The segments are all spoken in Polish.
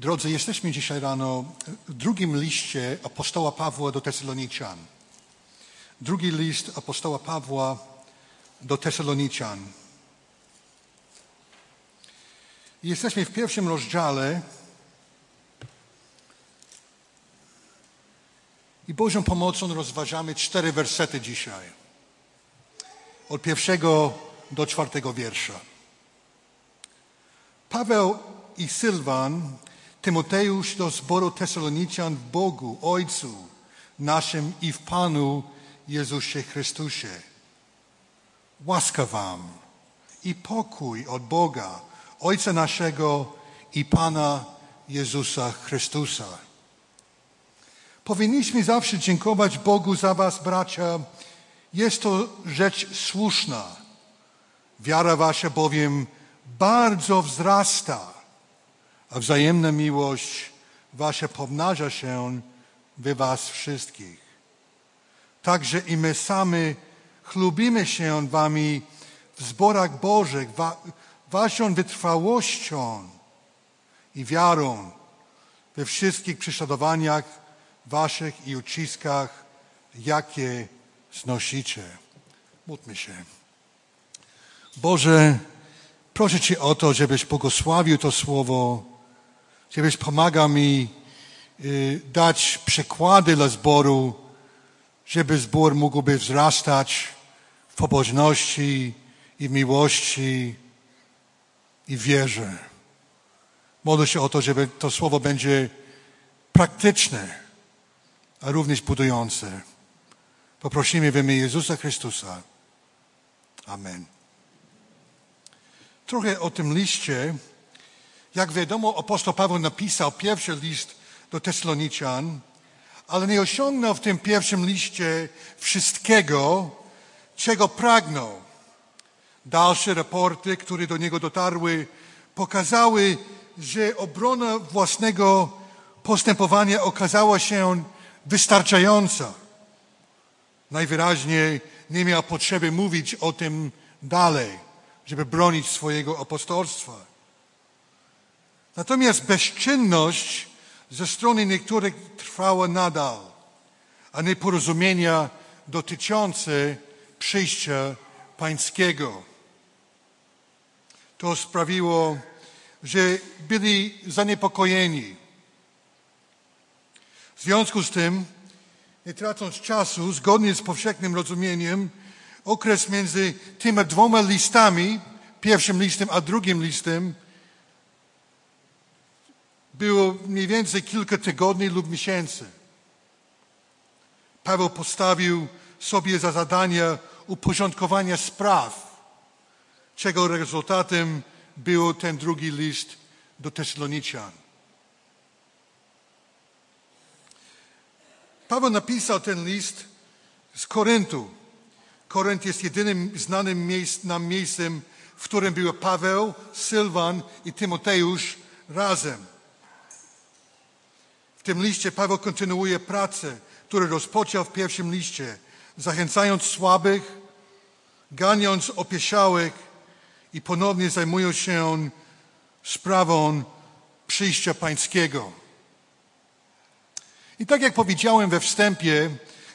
Drodzy, jesteśmy dzisiaj rano w drugim liście apostoła Pawła do Tesaloniczan. Drugi list apostoła Pawła do Tesaloniczan. Jesteśmy w pierwszym rozdziale i Bożą pomocą rozważamy cztery wersety dzisiaj. Od pierwszego do czwartego wiersza. Paweł i Sylwan, Tymoteusz do zboru Tesaloniczan w Bogu, Ojcu naszym i w Panu Jezusie Chrystusie. Łaska wam i pokój od Boga, Ojca naszego i Pana Jezusa Chrystusa. Powinniśmy zawsze dziękować Bogu za was, bracia. Jest to rzecz słuszna. Wiara wasza bowiem bardzo wzrasta, a wzajemna miłość wasza pomnaża się we was wszystkich. Także i my sami chlubimy się wami w zborach Bożych, wa, waszą wytrwałością i wiarą we wszystkich prześladowaniach waszych i uciskach, jakie znosicie. Módlmy się. Boże, proszę Cię o to, żebyś błogosławił to słowo, żebyś pomagał mi y, dać przykłady dla zboru, żeby zbór mógłby wzrastać w pobożności i w miłości i wierze. Modlę się o to, żeby to słowo będzie praktyczne, a również budujące. Poprosimy w imię Jezusa Chrystusa. Amen. Trochę o tym liście. Jak wiadomo, apostoł Paweł napisał pierwszy list do Tesaloniczan, ale nie osiągnął w tym pierwszym liście wszystkiego, czego pragnął. Dalsze raporty, które do niego dotarły, pokazały, że obrona własnego postępowania okazała się wystarczająca. Najwyraźniej nie miał potrzeby mówić o tym dalej, żeby bronić swojego apostolstwa. Natomiast bezczynność ze strony niektórych trwała nadal, a nieporozumienia dotyczące przyjścia pańskiego. To sprawiło, że byli zaniepokojeni. W związku z tym, nie tracąc czasu, zgodnie z powszechnym rozumieniem, okres między tymi dwoma listami, pierwszym listem a drugim listem, było mniej więcej kilka tygodni lub miesięcy. Paweł postawił sobie za zadanie uporządkowania spraw, czego rezultatem był ten drugi list do Tesaloniczan. Paweł napisał ten list z Koryntu. Korynt jest jedynym znanym miejsc, nam miejscem, w którym były Paweł, Sylwan i Tymoteusz razem. Tym liście Paweł kontynuuje pracę, którą rozpoczął w pierwszym liście, zachęcając słabych, ganiąc opieszałych i ponownie zajmując się sprawą przyjścia pańskiego. I tak jak powiedziałem we wstępie,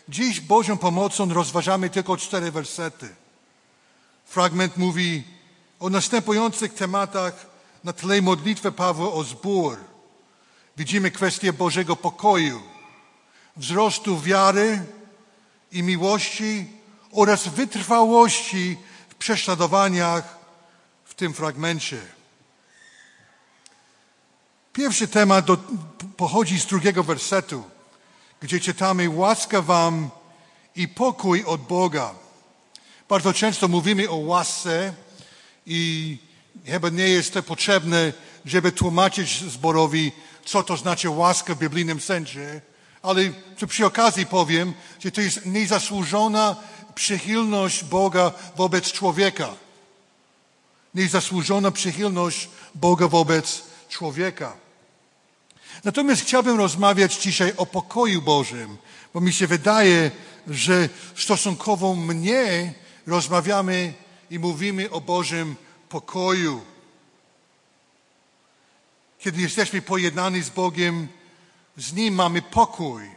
dziś Bożą pomocą rozważamy tylko cztery wersety. Fragment mówi o następujących tematach na tle modlitwy Pawła o zbór. Widzimy kwestię Bożego pokoju, wzrostu wiary i miłości oraz wytrwałości w prześladowaniach w tym fragmencie. Pierwszy temat do, pochodzi z drugiego wersetu gdzie czytamy łaska wam i pokój od Boga. Bardzo często mówimy o łasce i chyba nie jest to potrzebne, żeby tłumaczyć zborowi, co to znaczy łaska w biblijnym sensie, ale przy okazji powiem, że to jest niezasłużona przychylność Boga wobec człowieka. Niezasłużona przychylność Boga wobec człowieka. Natomiast chciałbym rozmawiać dzisiaj o pokoju Bożym, bo mi się wydaje, że stosunkowo mnie rozmawiamy i mówimy o Bożym pokoju. Kiedy jesteśmy pojednani z Bogiem, z Nim mamy pokój.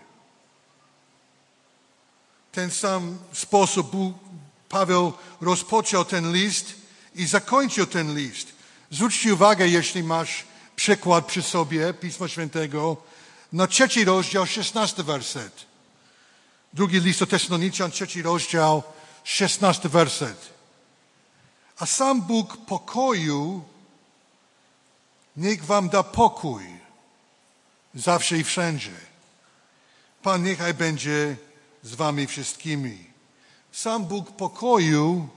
Ten sam sposób Bóg, Paweł rozpoczął ten list i zakończył ten list. Zwróćcie uwagę, jeśli masz przykład przy sobie Pisma Świętego, na trzeci rozdział, szesnasty werset. Drugi list do Tesaloniczan, trzeci rozdział, szesnasty werset. A sam Bóg pokoju niech wam da pokój zawsze i wszędzie. Pan niechaj będzie z wami wszystkimi. Sam Bóg pokoju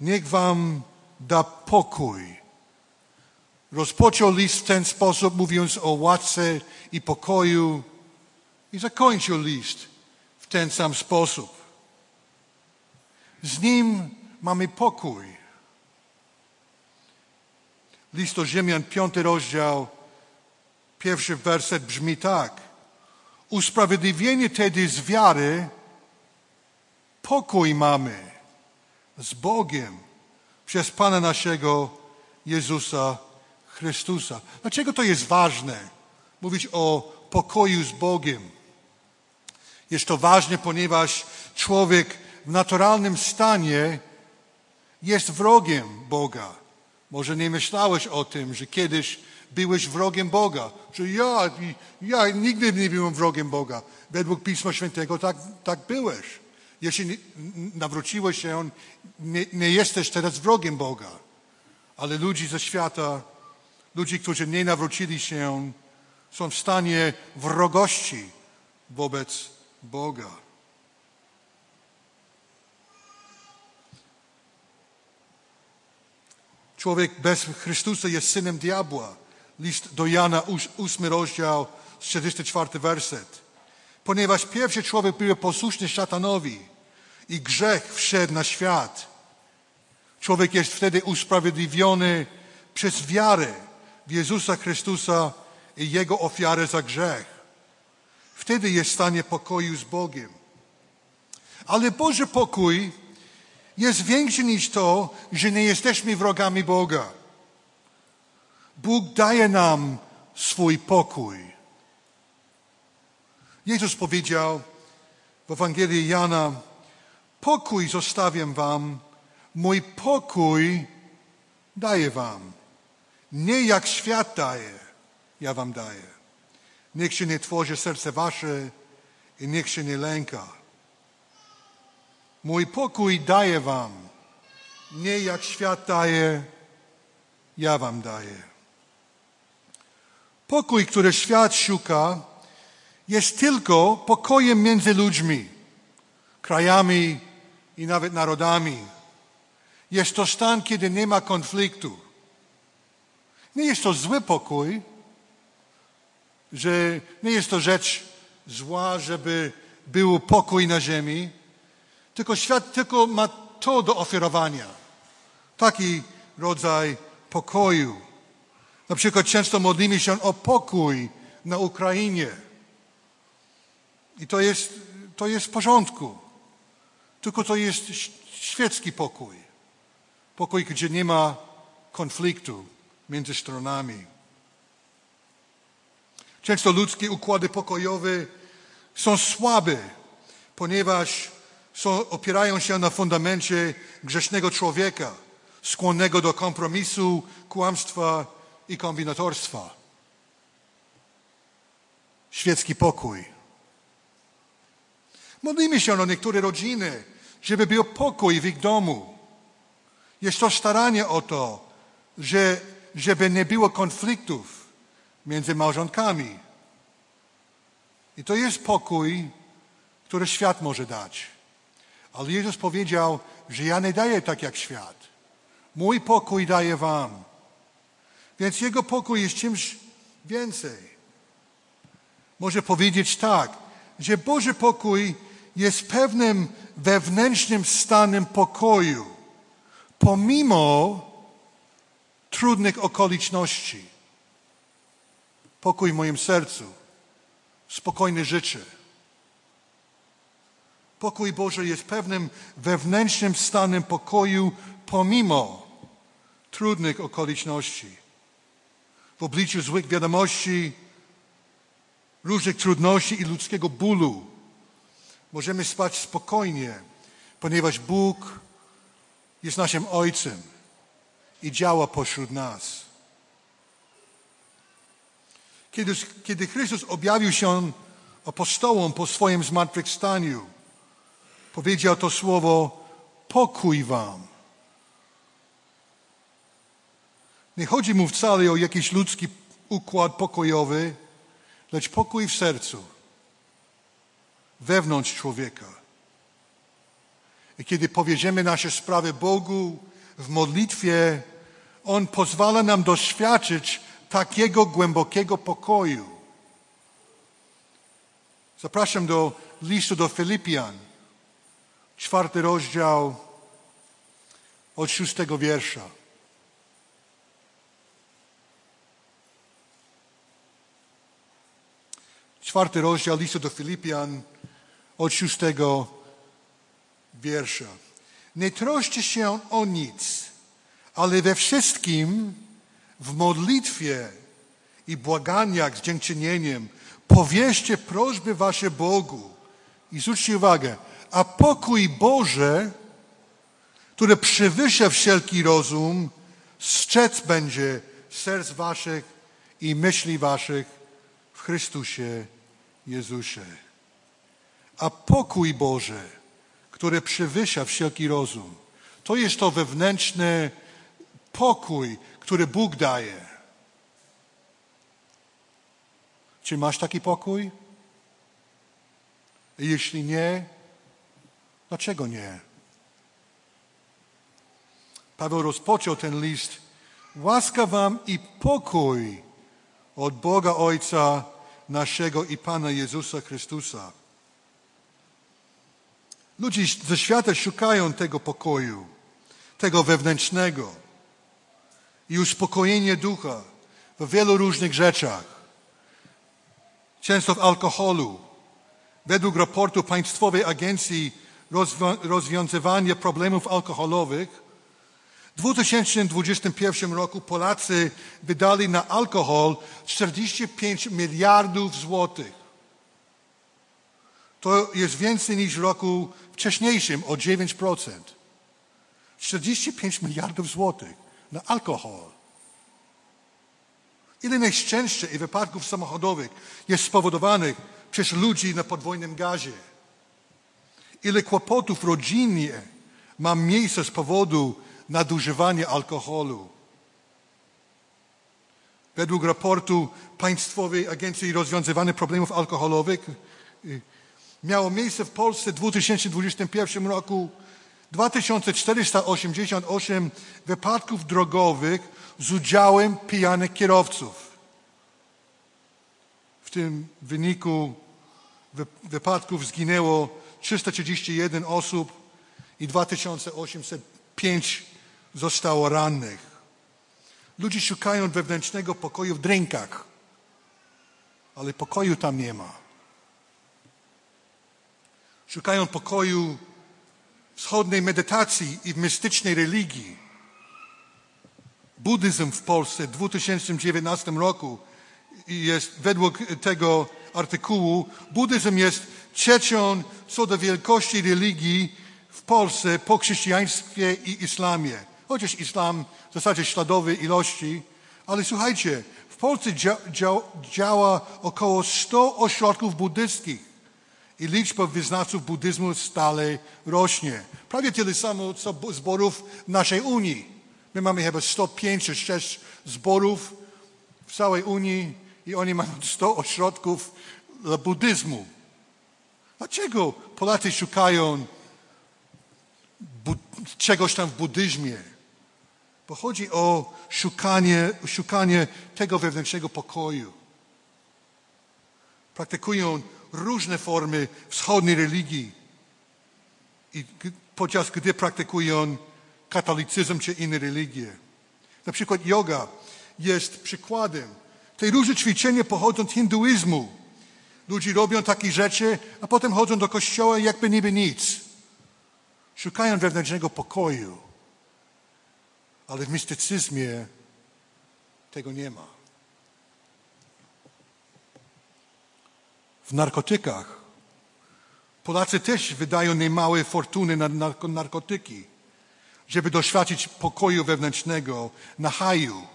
niech wam da pokój. Rozpoczął list w ten sposób, mówiąc o łasce i pokoju, i zakończył list w ten sam sposób. Z nim mamy pokój. List do Ziemian, piąty rozdział, pierwszy werset brzmi tak. Usprawiedliwienie tedy z wiary, pokój mamy z Bogiem przez Pana naszego Jezusa Chrystusa. Dlaczego to jest ważne? Mówić o pokoju z Bogiem. Jest to ważne, ponieważ człowiek w naturalnym stanie jest wrogiem Boga. Może nie myślałeś o tym, że kiedyś byłeś wrogiem Boga. Że ja, ja nigdy nie byłem wrogiem Boga. Według Pisma Świętego tak, tak byłeś. Jeśli nawróciłeś się, nie, nie jesteś teraz wrogiem Boga. Ale ludzi ze świata, ludzie, którzy nie nawrócili się, są w stanie wrogości wobec Boga. Człowiek bez Chrystusa jest synem diabła. List do Jana, ósmy rozdział, 44 werset. Ponieważ pierwszy człowiek był posłuszny szatanowi i grzech wszedł na świat. Człowiek jest wtedy usprawiedliwiony przez wiarę w Jezusa Chrystusa i Jego ofiarę za grzech. Wtedy jest w stanie pokoju z Bogiem. Ale Boży pokój jest większy niż to, że nie jesteśmy wrogami Boga. Bóg daje nam swój pokój. Jezus powiedział w Ewangelii Jana, pokój zostawiam wam, mój pokój daję wam. Nie jak świat daje, ja wam daję. Niech się nie tworzy serce wasze i niech się nie lęka. Mój pokój daję wam. Nie jak świat daje, ja wam daję. Pokój, który świat szuka, jest tylko pokojem między ludźmi, krajami i nawet narodami. Jest to stan, kiedy nie ma konfliktu. Nie jest to zły pokój, że nie jest to rzecz zła, żeby był pokój na ziemi, tylko świat tylko ma to do oferowania. Taki rodzaj pokoju. Na przykład często modlimy się o pokój na Ukrainie. I to jest, to jest w porządku. Tylko to jest świecki pokój. Pokój, gdzie nie ma konfliktu między stronami. Często ludzkie układy pokojowe są słabe, ponieważ są, opierają się na fundamencie grzesznego człowieka, skłonnego do kompromisu, kłamstwa i kombinatorstwa. Świecki pokój. Modlimy się o niektóre rodziny, żeby był pokój w ich domu. Jest to staranie o to, że, żeby nie było konfliktów między małżonkami. I to jest pokój, który świat może dać. Ale Jezus powiedział, że ja nie daję tak jak świat. Mój pokój daję wam. Więc Jego pokój jest czymś więcej. Może powiedzieć tak, że Boży pokój jest pewnym wewnętrznym stanem pokoju, pomimo trudnych okoliczności. Pokój w moim sercu, spokojne życie Pokój Boży jest pewnym wewnętrznym stanem pokoju pomimo trudnych okoliczności. w obliczu złych wiadomości, różnych trudności i ludzkiego bólu. Możemy spać spokojnie, ponieważ Bóg jest naszym Ojcem i działa pośród nas. Kiedy, kiedy Chrystus objawił się apostołom po swoim zmartwychwstaniu, powiedział to słowo pokój wam. Nie chodzi mu wcale o jakiś ludzki układ pokojowy, lecz pokój w sercu, wewnątrz człowieka. I kiedy powierzymy nasze sprawy Bogu w modlitwie, On pozwala nam doświadczyć takiego głębokiego pokoju. Zapraszam do listu do Filipian, czwarty rozdział od szóstego wiersza. Czwarty rozdział listu do Filipian od szóstego wiersza. Nie troszcie się o nic, ale we wszystkim w modlitwie i błaganiach z dziękczynieniem powierzcie prośby wasze Bogu. I zwróćcie uwagę, a pokój Boże, który przewyższa wszelki rozum, strzec będzie serc waszych i myśli waszych w Chrystusie Jezusie. A pokój Boże, który przewyższa wszelki rozum, to jest to wewnętrzny pokój, który Bóg daje. Czy masz taki pokój? Jeśli nie, dlaczego nie? Paweł rozpoczął ten list. Łaska wam i pokój od Boga Ojca naszego i Pana Jezusa Chrystusa. Ludzie ze świata szukają tego pokoju, tego wewnętrznego i uspokojenia ducha w wielu różnych rzeczach. Często w alkoholu. Według raportu Państwowej Agencji Rozwiązywania Problemów Alkoholowych w 2021 roku Polacy wydali na alkohol 45 miliardów złotych. To jest więcej niż w roku wcześniejszym o 9%. 45 miliardów złotych na alkohol. Ile nieszczęścia i wypadków samochodowych jest spowodowanych przez ludzi na podwójnym gazie? Ile kłopotów rodzinnie ma miejsce z powodu nadużywania alkoholu. Według raportu Państwowej Agencji Rozwiązywania Problemów Alkoholowych y, miało miejsce w Polsce w 2021 roku 2488 wypadków drogowych z udziałem pijanych kierowców. W tym wyniku wypadków zginęło 331 osób i 2805 zostało rannych. Ludzie szukają wewnętrznego pokoju w drinkach, ale pokoju tam nie ma. Szukają pokoju wschodniej medytacji i w mistycznej religii. Buddyzm w Polsce w 2019 roku jest według tego artykułu, buddyzm jest trzecią co do wielkości religii w Polsce po chrześcijaństwie i islamie chociaż islam w zasadzie śladowy ilości, ale słuchajcie, w Polsce dzia, dzia, działa około 100 ośrodków buddystycznych i liczba wyznawców buddyzmu stale rośnie. Prawie tyle samo co zborów w naszej Unii. My mamy chyba 105 czy 6 zborów w całej Unii i oni mają 100 ośrodków dla buddyzmu. Dlaczego Polacy szukają czegoś tam w buddyzmie? bo chodzi o szukanie, szukanie tego wewnętrznego pokoju. Praktykują różne formy wschodniej religii, i podczas gdy praktykują katolicyzm czy inne religie. Na przykład yoga jest przykładem. Te róże ćwiczenia pochodzą od hinduizmu. Ludzie robią takie rzeczy, a potem chodzą do kościoła jakby niby nic. Szukają wewnętrznego pokoju. Ale w mistycyzmie tego nie ma. W narkotykach Polacy też wydają niemałe fortuny na narkotyki, żeby doświadczyć pokoju wewnętrznego na haju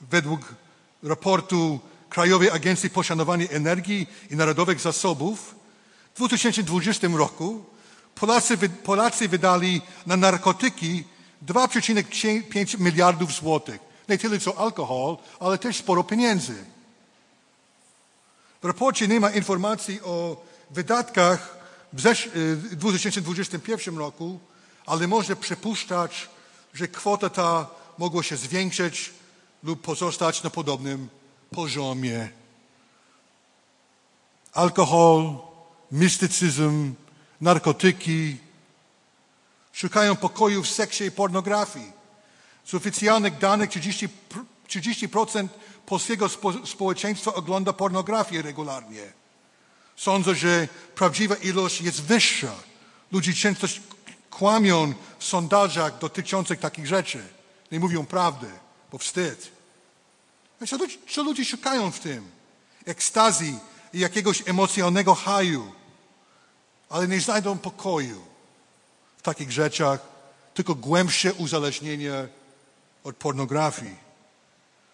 według raportu Krajowej Agencji Poszanowania Energii i Narodowych Zasobów w 2020 roku Polacy, Polacy wydali na narkotyki 2,5 miliardów złotych. Nie tyle co alkohol, ale też sporo pieniędzy. W raporcie nie ma informacji o wydatkach w 2021 roku, ale można przypuszczać, że kwota ta mogła się zwiększyć lub pozostać na podobnym poziomie. Alkohol, mistycyzm, narkotyki szukają pokoju w seksie i pornografii. Z oficjalnych danych 30%, 30% polskiego społeczeństwa ogląda pornografię regularnie. Sądzę, że prawdziwa ilość jest wyższa. Ludzie często kłamią w sondażach dotyczących takich rzeczy. Nie mówią prawdy, bo wstyd. Co, co ludzie szukają w tym? Ekstazji i jakiegoś emocjonalnego haju. Ale nie znajdą pokoju w takich rzeczach, tylko głębsze uzależnienie od pornografii.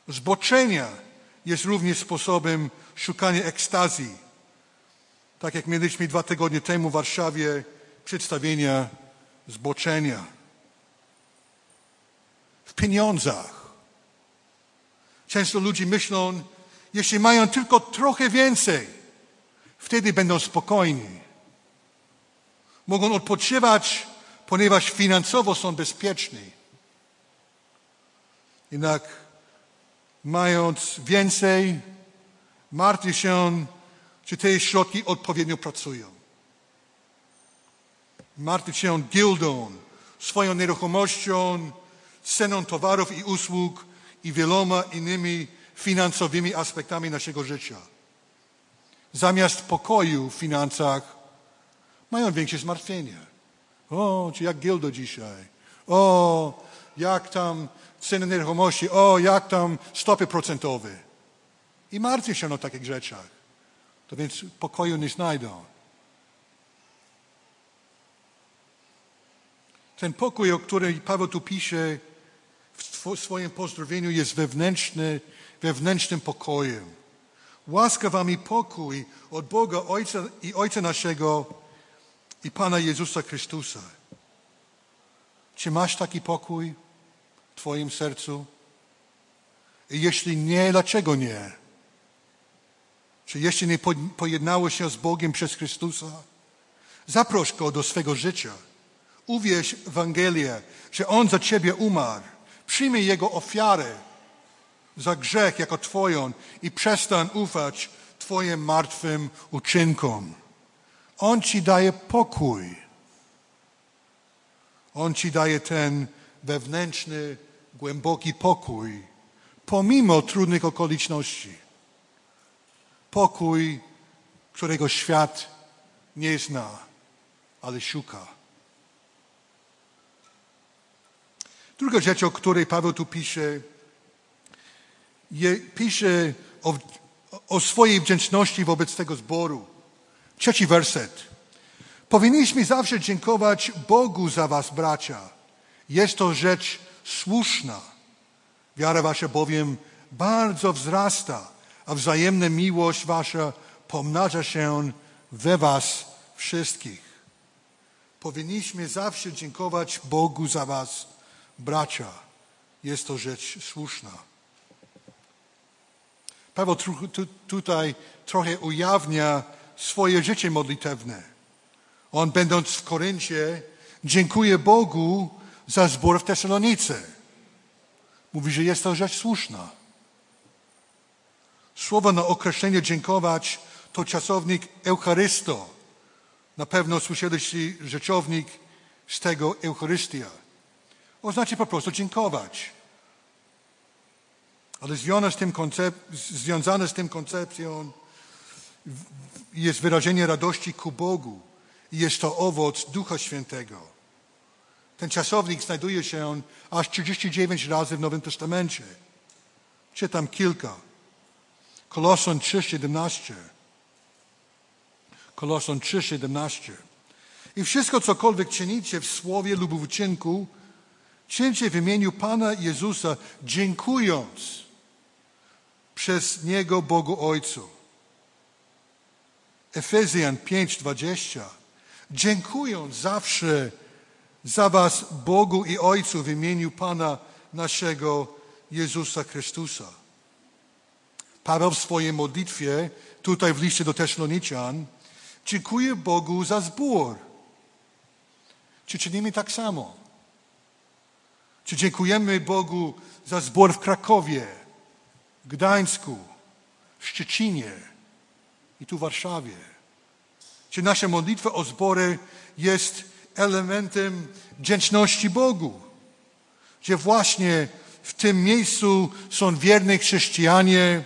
Zboczenia jest również sposobem szukania ekstazji. Tak jak mieliśmy dwa tygodnie temu w Warszawie przedstawienia zboczenia. W pieniądzach. Często ludzie myślą, jeśli mają tylko trochę więcej, wtedy będą spokojni. Mogą odpoczywać, ponieważ finansowo są bezpieczni. Jednak mając więcej, martwi się, czy te środki odpowiednio pracują. Martwi się gildą, swoją nieruchomością, ceną towarów i usług i wieloma innymi finansowymi aspektami naszego życia. Zamiast pokoju w finansach mają większe zmartwienie. O, czy jak gildo dzisiaj? O, jak tam ceny nieruchomości? O, jak tam stopy procentowe? I martwią się o takich rzeczach. To więc pokoju nie znajdą. Ten pokój, o którym Paweł tu pisze w swoim pozdrowieniu, jest wewnętrzny, wewnętrznym pokojem. Łaska wam i pokój od Boga Ojca i Ojca naszego i Pana Jezusa Chrystusa. Czy masz taki pokój w Twoim sercu? I jeśli nie, dlaczego nie? Czy jeśli nie pojednało się z Bogiem przez Chrystusa? Zaproś Go do swego życia. Uwierz w Ewangelię, że On za Ciebie umarł. Przyjmij Jego ofiarę za grzech jako Twoją i przestań ufać Twoim martwym uczynkom. On Ci daje pokój. On Ci daje ten wewnętrzny, głęboki pokój, pomimo trudnych okoliczności pokój, którego świat nie zna, ale szuka. Druga rzecz, o której Paweł tu pisze, je, pisze o, o swojej wdzięczności wobec tego zboru. Trzeci werset. Powinniśmy zawsze dziękować Bogu za was, bracia. Jest to rzecz słuszna. Wiara wasza bowiem bardzo wzrasta a wzajemna miłość wasza pomnaża się we was wszystkich. Powinniśmy zawsze dziękować Bogu za was, bracia. Jest to rzecz słuszna. Paweł tutaj trochę ujawnia swoje życie modlitewne. On, będąc w Koryncie, dziękuje Bogu za zbór w Tesalonice. Mówi, że jest to rzecz słuszna. Słowo na określenie dziękować to czasownik Eucharysto. Na pewno słyszeliście rzeczownik z tego Eucharystia. Oznacza po prostu dziękować. Ale związane z tym, koncep- związane z tym koncepcją jest wyrażenie radości ku Bogu. I jest to owoc Ducha Świętego. Ten czasownik znajduje się aż 39 razy w Nowym Testamencie. Czytam kilka. Kolosan 3:17. Koloson 3,17. I wszystko, cokolwiek czynicie w słowie lub w uczynku, czyńcie w imieniu Pana Jezusa, dziękując przez Niego Bogu Ojcu. Efezjan 5:20. Dziękując zawsze za Was Bogu i Ojcu w imieniu Pana naszego Jezusa Chrystusa. Paweł w swojej modlitwie, tutaj w liście do Tesaloniczan, dziękuję Bogu za zbór. Czy czynimy tak samo? Czy dziękujemy Bogu za zbór w Krakowie, Gdańsku, Szczecinie i tu w Warszawie? Czy nasza modlitwa o zbory jest elementem wdzięczności Bogu? Że właśnie w tym miejscu są wierni chrześcijanie,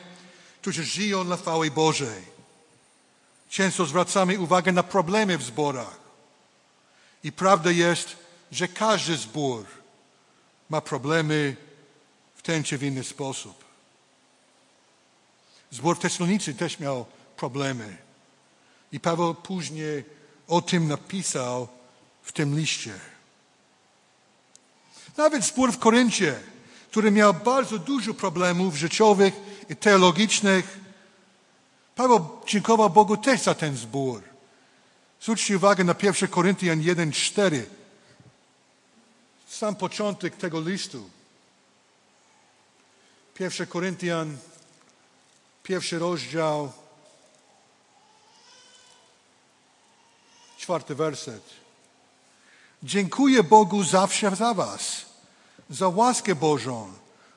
którzy żyją dla chwały Bożej. Często zwracamy uwagę na problemy w zborach. I prawda jest, że każdy zbór ma problemy w ten czy w inny sposób. Zbór Tesalonicy też miał problemy. I Paweł później o tym napisał w tym liście. Nawet zbór w Koryncie, który miał bardzo dużo problemów życiowych i teologicznych, Paweł dziękował Bogu też za ten zbór. Zwróćcie uwagę na 1 Koryntian 1,4. Sam początek tego listu. 1 Koryntian, pierwszy rozdział, czwarty werset. Dziękuję Bogu zawsze za Was, za łaskę Bożą,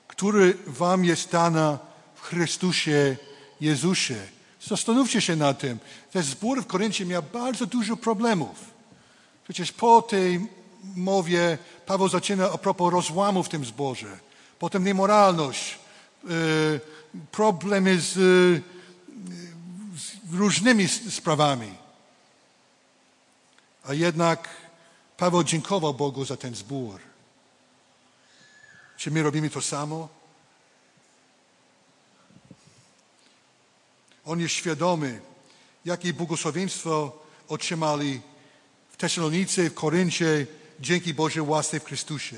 który Wam jest dana w Chrystusie Jezusie. Zastanówcie się na tym. Ten zbór w Koryncie miał bardzo dużo problemów. Przecież po tej mowie Paweł zaczyna a propos rozłamu w tym zborze. Potem niemoralność, y, problemy z, z różnymi sprawami. A jednak Paweł dziękował Bogu za ten zbór. Czy my robimy to samo? On jest świadomy, jakie błogosławieństwo otrzymali w Tesalonice, w Koryncie, dzięki Bożej łasce w Chrystusie.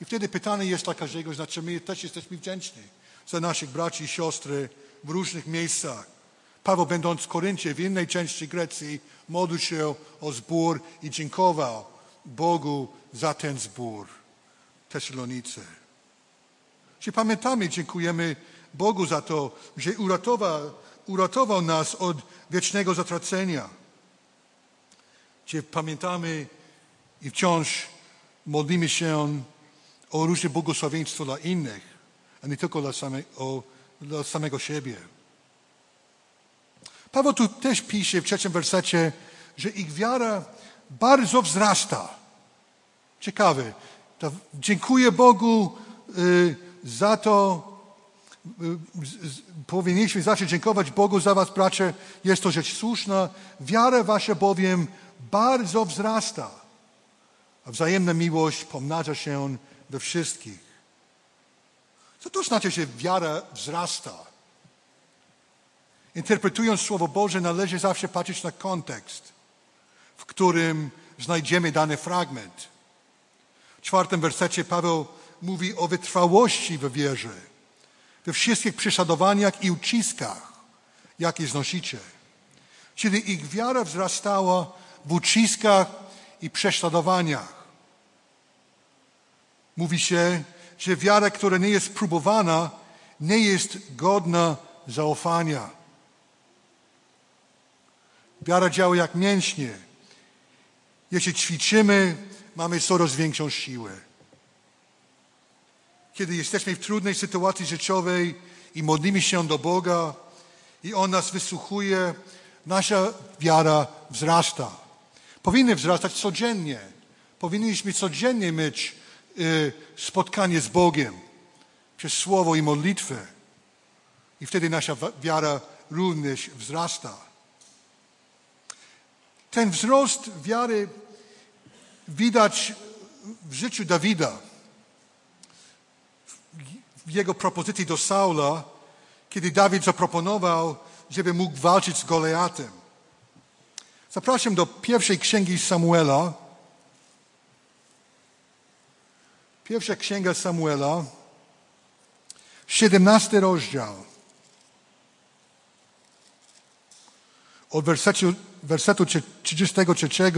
I wtedy pytanie jest dla każdego, znaczy my też jesteśmy wdzięczni za naszych braci i siostry w różnych miejscach. Paweł będąc w Koryncie, w innej części Grecji, modlił się o zbór i dziękował Bogu za ten zbór. Tesalonice. Czy pamiętamy, dziękujemy Bogu za to, że uratował, uratował nas od wiecznego zatracenia. Czy pamiętamy i wciąż modlimy się o różne błogosławieństwo dla innych, a nie tylko dla, same, o, dla samego siebie. Paweł tu też pisze w trzecim wersecie, że ich wiara bardzo wzrasta. Ciekawe. Dziękuję Bogu y, za to, y, powinniśmy zacząć dziękować Bogu za was, bracie. Jest to rzecz słuszna. Wiara wasza bowiem bardzo wzrasta. A wzajemna miłość pomnaża się we wszystkich. Co to znaczy, że wiara wzrasta? Interpretując Słowo Boże, należy zawsze patrzeć na kontekst, w którym znajdziemy dany fragment. W czwartym wersecie Paweł mówi o wytrwałości w wierze, we wszystkich prześladowaniach i uciskach, jakie znosicie. Czyli ich wiara wzrastała w uciskach i prześladowaniach. Mówi się, że wiara, która nie jest próbowana, nie jest godna zaufania. Wiara działa jak mięśnie. Jeśli ćwiczymy, mamy coraz większą siłę. Kiedy jesteśmy w trudnej sytuacji życiowej i modlimy się do Boga i On nas wysłuchuje, nasza wiara wzrasta. Powinny wzrastać codziennie. Powinniśmy codziennie mieć y, spotkanie z Bogiem przez słowo i modlitwę. I wtedy nasza wiara również wzrasta. Ten wzrost wiary widać w życiu Dawida. W jego propozycji do Saula, kiedy Dawid zaproponował, żeby mógł walczyć z Goliatem. Zapraszam do pierwszej księgi Samuela. Pierwsza księga Samuela, 17 rozdział. Od wersetu, wersetu 33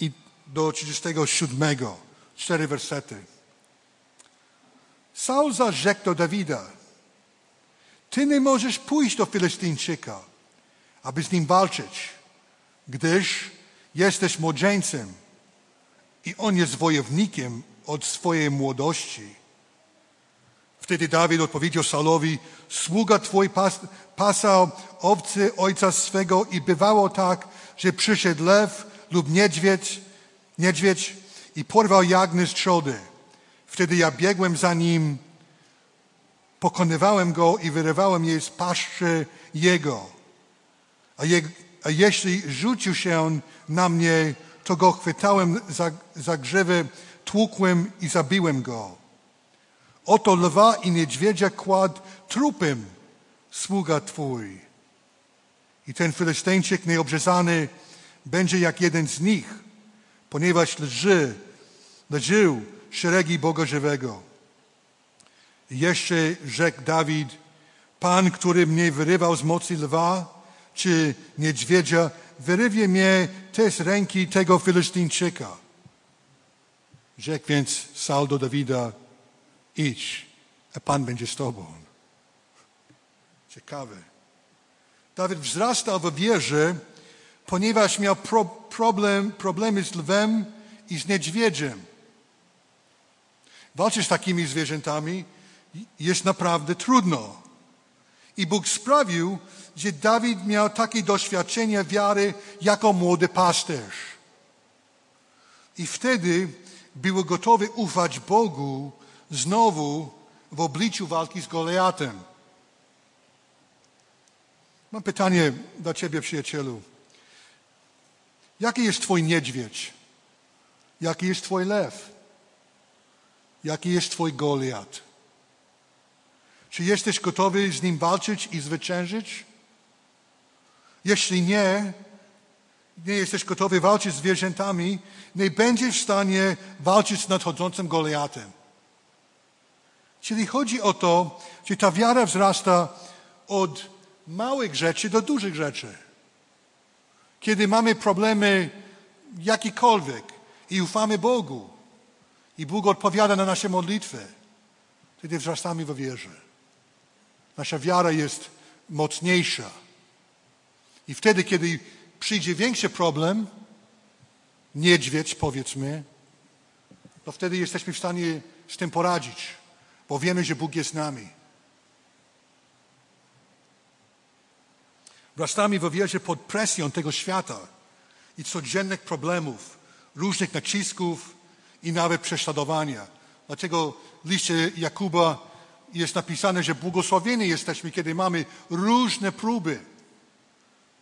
i do 37. Cztery wersety. Saul zarzekł do Dawida, ty nie możesz pójść do Filystyńczyka, aby z nim walczyć, gdyż jesteś młodzieńcem i on jest wojownikiem od swojej młodości. Wtedy Dawid odpowiedział Saulowi, sługa twój pas, pasał owcy ojca swego i bywało tak, że przyszedł lew lub niedźwiedź, niedźwiedź i porwał jagny z trzody. Wtedy ja biegłem za nim, pokonywałem go i wyrywałem je z paszczy jego. A, je, a jeśli rzucił się na mnie, to go chwytałem za, za tłukłem i zabiłem go. Oto lwa i niedźwiedzia kładł trupem sługa Twój. I ten Filysteńczyk nieobrzezany będzie jak jeden z nich, ponieważ leży, leżył szeregi Boga żywego. I jeszcze rzekł Dawid, Pan, który mnie wyrywał z mocy lwa czy niedźwiedzia, wyrywie mnie też z ręki tego Filystyńczyka. Rzekł więc Saul do Dawida, idź, a Pan będzie z tobą. Ciekawe. Dawid wzrastał w wierze, ponieważ miał pro, problem, problemy z lwem i z niedźwiedziem. Walczyć z takimi zwierzętami jest naprawdę trudno. I Bóg sprawił, że Dawid miał takie doświadczenie wiary jako młody pasterz. I wtedy był gotowy ufać Bogu znowu w obliczu walki z Goliatem. Mam pytanie dla Ciebie, przyjacielu. Jaki jest Twój niedźwiedź? Jaki jest Twój lew? Jaki jest Twój Goliat? Czy jesteś gotowy z nim walczyć i zwyciężyć? Jeśli nie, nie jesteś gotowy walczyć z zwierzętami, nie będziesz w stanie walczyć z nadchodzącym Goliatem. Czyli chodzi o to, że ta wiara wzrasta od małych rzeczy do dużych rzeczy. Kiedy mamy problemy jakikolwiek i ufamy Bogu i Bóg odpowiada na nasze modlitwy, wtedy wzrastamy w wierze. Nasza wiara jest mocniejsza. I wtedy, kiedy przyjdzie większy problem, niedźwiedź powiedzmy, to wtedy jesteśmy w stanie z tym poradzić, bo wiemy, że Bóg jest z nami. Wrastamy w wierze pod presją tego świata i codziennych problemów, różnych nacisków i nawet prześladowania. Dlatego w liście Jakuba jest napisane, że błogosławieni jesteśmy, kiedy mamy różne próby.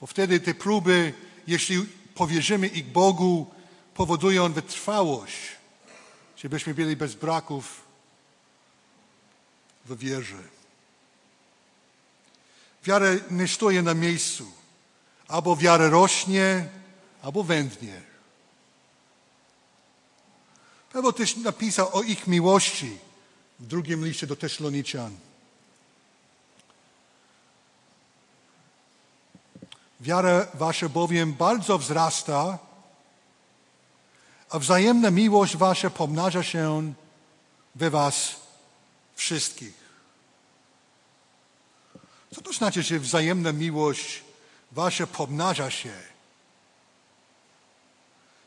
Bo wtedy te próby, jeśli powierzymy ich Bogu, powodują wytrwałość, żebyśmy byli bez braków w wierze. Wiara nie stoi na miejscu. Albo wiara rośnie, albo wędnie. Paweł też napisał o ich miłości w drugim liście do Tesaloniczan. Wiara wasza bowiem bardzo wzrasta, a wzajemna miłość wasza pomnaża się we was wszystkich. Co to znaczy, że wzajemna miłość wasza pomnaża się?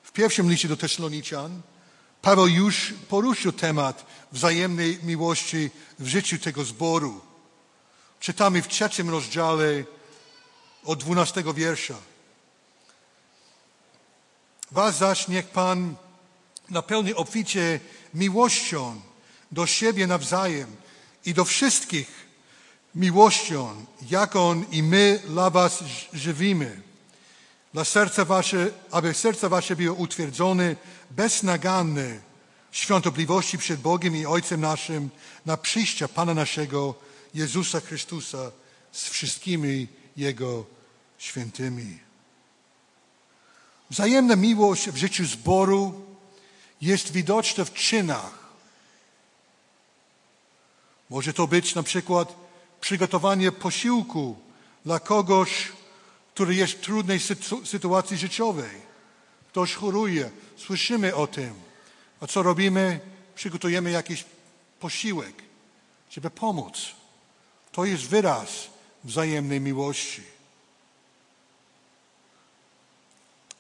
W pierwszym liście do Tesaloniczan Paweł już poruszył temat wzajemnej miłości w życiu tego zboru. Czytamy w trzecim rozdziale od dwunastego wiersza. Was zaś niech Pan napełni obficie miłością do siebie nawzajem i do wszystkich miłością, jaką i my dla was żywimy. Dla serca wasze, aby serce wasze było utwierdzone, beznaganne w świątobliwości przed Bogiem i Ojcem naszym na przyjście Pana naszego Jezusa Chrystusa z wszystkimi Jego świętymi. Wzajemna miłość w życiu zboru jest widoczna w czynach. Może to być na przykład przygotowanie posiłku dla kogoś, który jest w trudnej sytuacji życiowej. Ktoś choruje, słyszymy o tym. A co robimy? Przygotujemy jakiś posiłek, żeby pomóc. To jest wyraz wzajemnej miłości.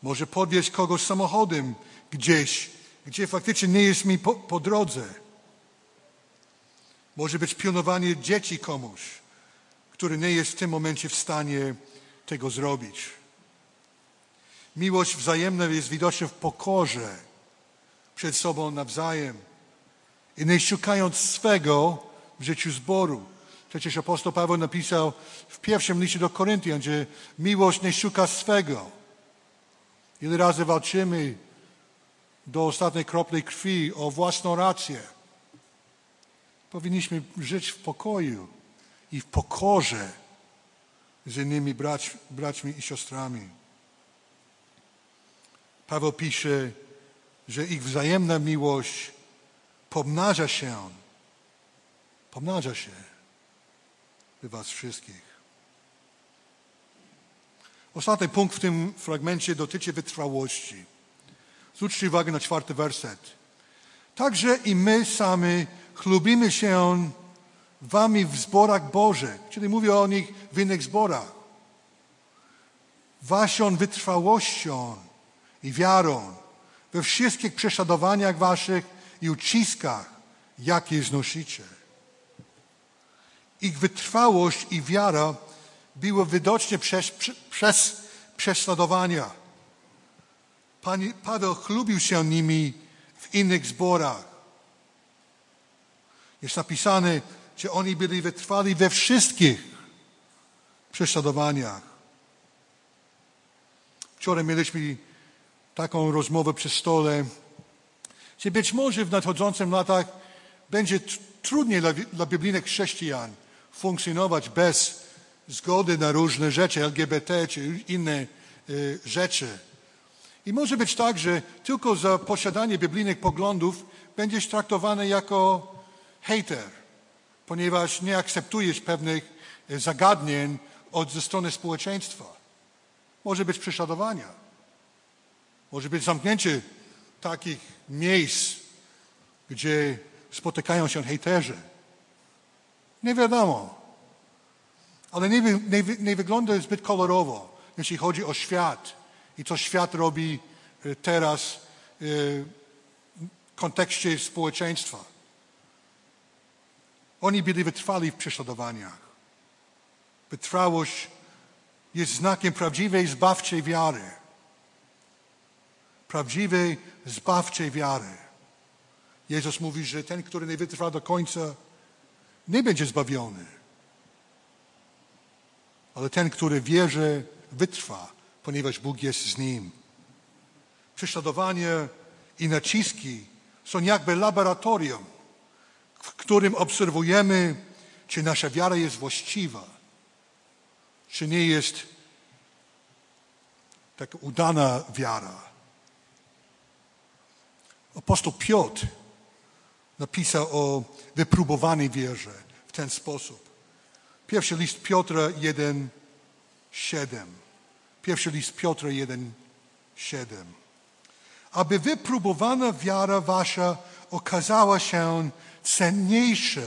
Może podwieźć kogoś samochodem gdzieś, gdzie faktycznie nie jest mi po, po drodze. Może być pilnowanie dzieci komuś, który nie jest w tym momencie w stanie tego zrobić. Miłość wzajemna jest widoczna w pokorze przed sobą nawzajem i nie szukając swego w życiu zboru. Przecież apostoł Paweł napisał w pierwszym liście do Koryntian, że miłość nie szuka swego. Ile razy walczymy do ostatniej kropli krwi o własną rację. Powinniśmy żyć w pokoju i w pokorze z innymi brać, braćmi i siostrami. Paweł pisze, że ich wzajemna miłość pomnaża się, pomnaża się we was wszystkich. Ostatni punkt w tym fragmencie dotyczy wytrwałości. Zwróćcie uwagę na czwarty werset. Także i my sami chlubimy się wami w zborach Bożych, czyli mówię o nich w innych zborach. Waszą wytrwałością i wiarą we wszystkich prześladowaniach waszych i uciskach, jakie znosicie. Ich wytrwałość i wiara było widocznie przez, przez prześladowania. Pan Paweł chlubił się nimi w innych zborach. Jest napisane, że oni byli wytrwali we wszystkich prześladowaniach. Wczoraj mieliśmy taką rozmowę przy stole, że być może w nadchodzących latach będzie trudniej dla, dla biblijnych chrześcijan funkcjonować bez zgody na różne rzeczy, LGBT czy inne y, rzeczy. I może być tak, że tylko za posiadanie biblijnych poglądów będziesz traktowany jako hater, ponieważ nie akceptujesz pewnych e, zagadnień od ze strony społeczeństwa. Może być prześladowania. Może być zamknięcie takich miejsc, gdzie spotykają się hejterzy. Nie wiadomo. Ale nie, nie, nie wygląda zbyt kolorowo, jeśli chodzi o świat i co świat robi e, teraz e, w kontekście społeczeństwa. Oni byli wytrwali w prześladowaniach. Wytrwałość jest znakiem prawdziwej zbawczej wiary. Prawdziwej zbawczej wiary. Jezus mówi, że ten, który nie wytrwa do końca, nie będzie zbawiony. Ale ten, który wierzy, wytrwa ponieważ Bóg jest z nim. Prześladowanie i naciski są jakby laboratorium, w którym obserwujemy, czy nasza wiara jest właściwa, czy nie jest taka udana wiara. Apostoł Piotr napisał o wypróbowanej wierze w ten sposób. Pierwszy list Piotra 1, 7. Pierwszy list Piotra 1, 7. Aby wypróbowana wiara wasza okazała się cenniejsza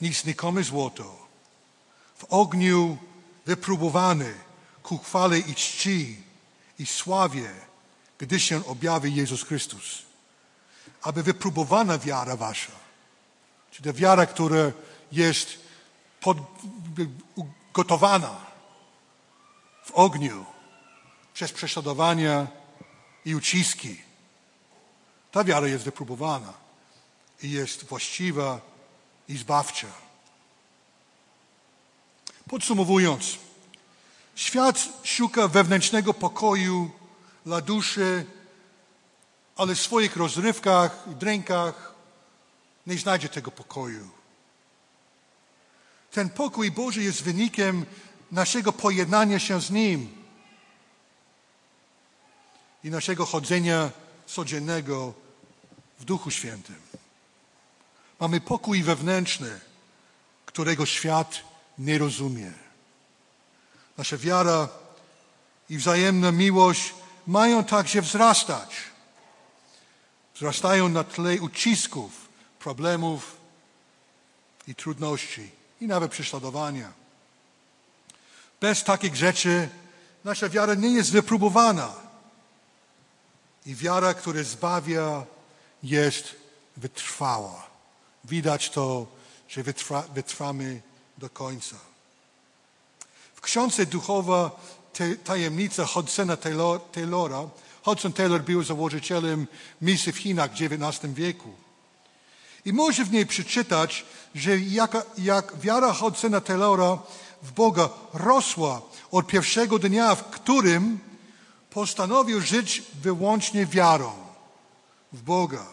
niż znikome złoto, w ogniu wypróbowany ku chwale i czci i sławie, gdy się objawi Jezus Chrystus. Aby wypróbowana wiara wasza, czyli ta wiara, która jest pod, gotowana, w ogniu przez prześladowania i uciski. Ta wiara jest wypróbowana i jest właściwa i zbawcza. Podsumowując, świat szuka wewnętrznego pokoju dla duszy, ale w swoich rozrywkach i drękach nie znajdzie tego pokoju. Ten pokój Boży jest wynikiem naszego pojednania się z Nim. I naszego chodzenia codziennego w Duchu Świętym. Mamy pokój wewnętrzny, którego świat nie rozumie. Nasza wiara i wzajemna miłość mają także wzrastać. Wzrastają na tle ucisków, problemów i trudności, i nawet prześladowania. Bez takich rzeczy nasza wiara nie jest wypróbowana. I wiara, która zbawia, jest wytrwała. Widać to, że wytrwa, wytrwamy do końca. W książce duchowa tajemnica Hudsona Taylora, Hudson Taylor był założycielem misji w Chinach w XIX wieku. I może w niej przeczytać, że jak, jak wiara Hudsona Taylora w Boga rosła od pierwszego dnia, w którym postanowił żyć wyłącznie wiarą w Boga.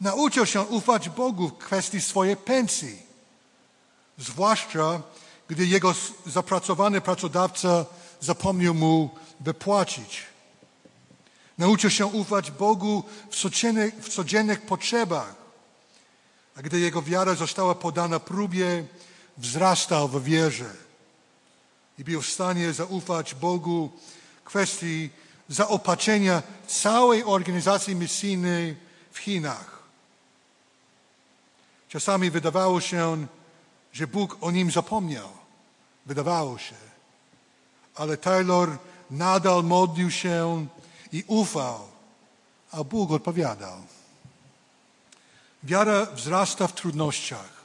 Nauczył się ufać Bogu w kwestii swojej pensji, zwłaszcza gdy jego zapracowany pracodawca zapomniał mu wypłacić. Nauczył się ufać Bogu w codziennych, w codziennych potrzebach, a gdy jego wiara została podana próbie, wzrastał w wierze i był w stanie zaufać Bogu kwestii zaopatrzenia całej organizacji misyjnej w Chinach. Czasami wydawało się, że Bóg o nim zapomniał. Wydawało się. Ale Taylor nadal modlił się i ufał, a Bóg odpowiadał. Wiara wzrasta w trudnościach.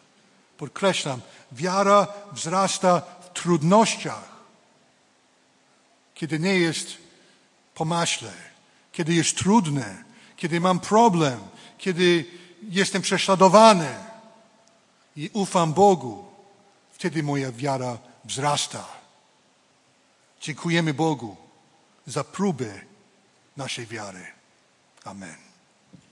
Podkreślam, wiara wzrasta w trudnościach. Kiedy nie jest po maśle, kiedy jest trudne, kiedy mam problem, kiedy jestem prześladowany i ufam Bogu, wtedy moja wiara wzrasta. Dziękujemy Bogu za próbę naszej wiary. Amen.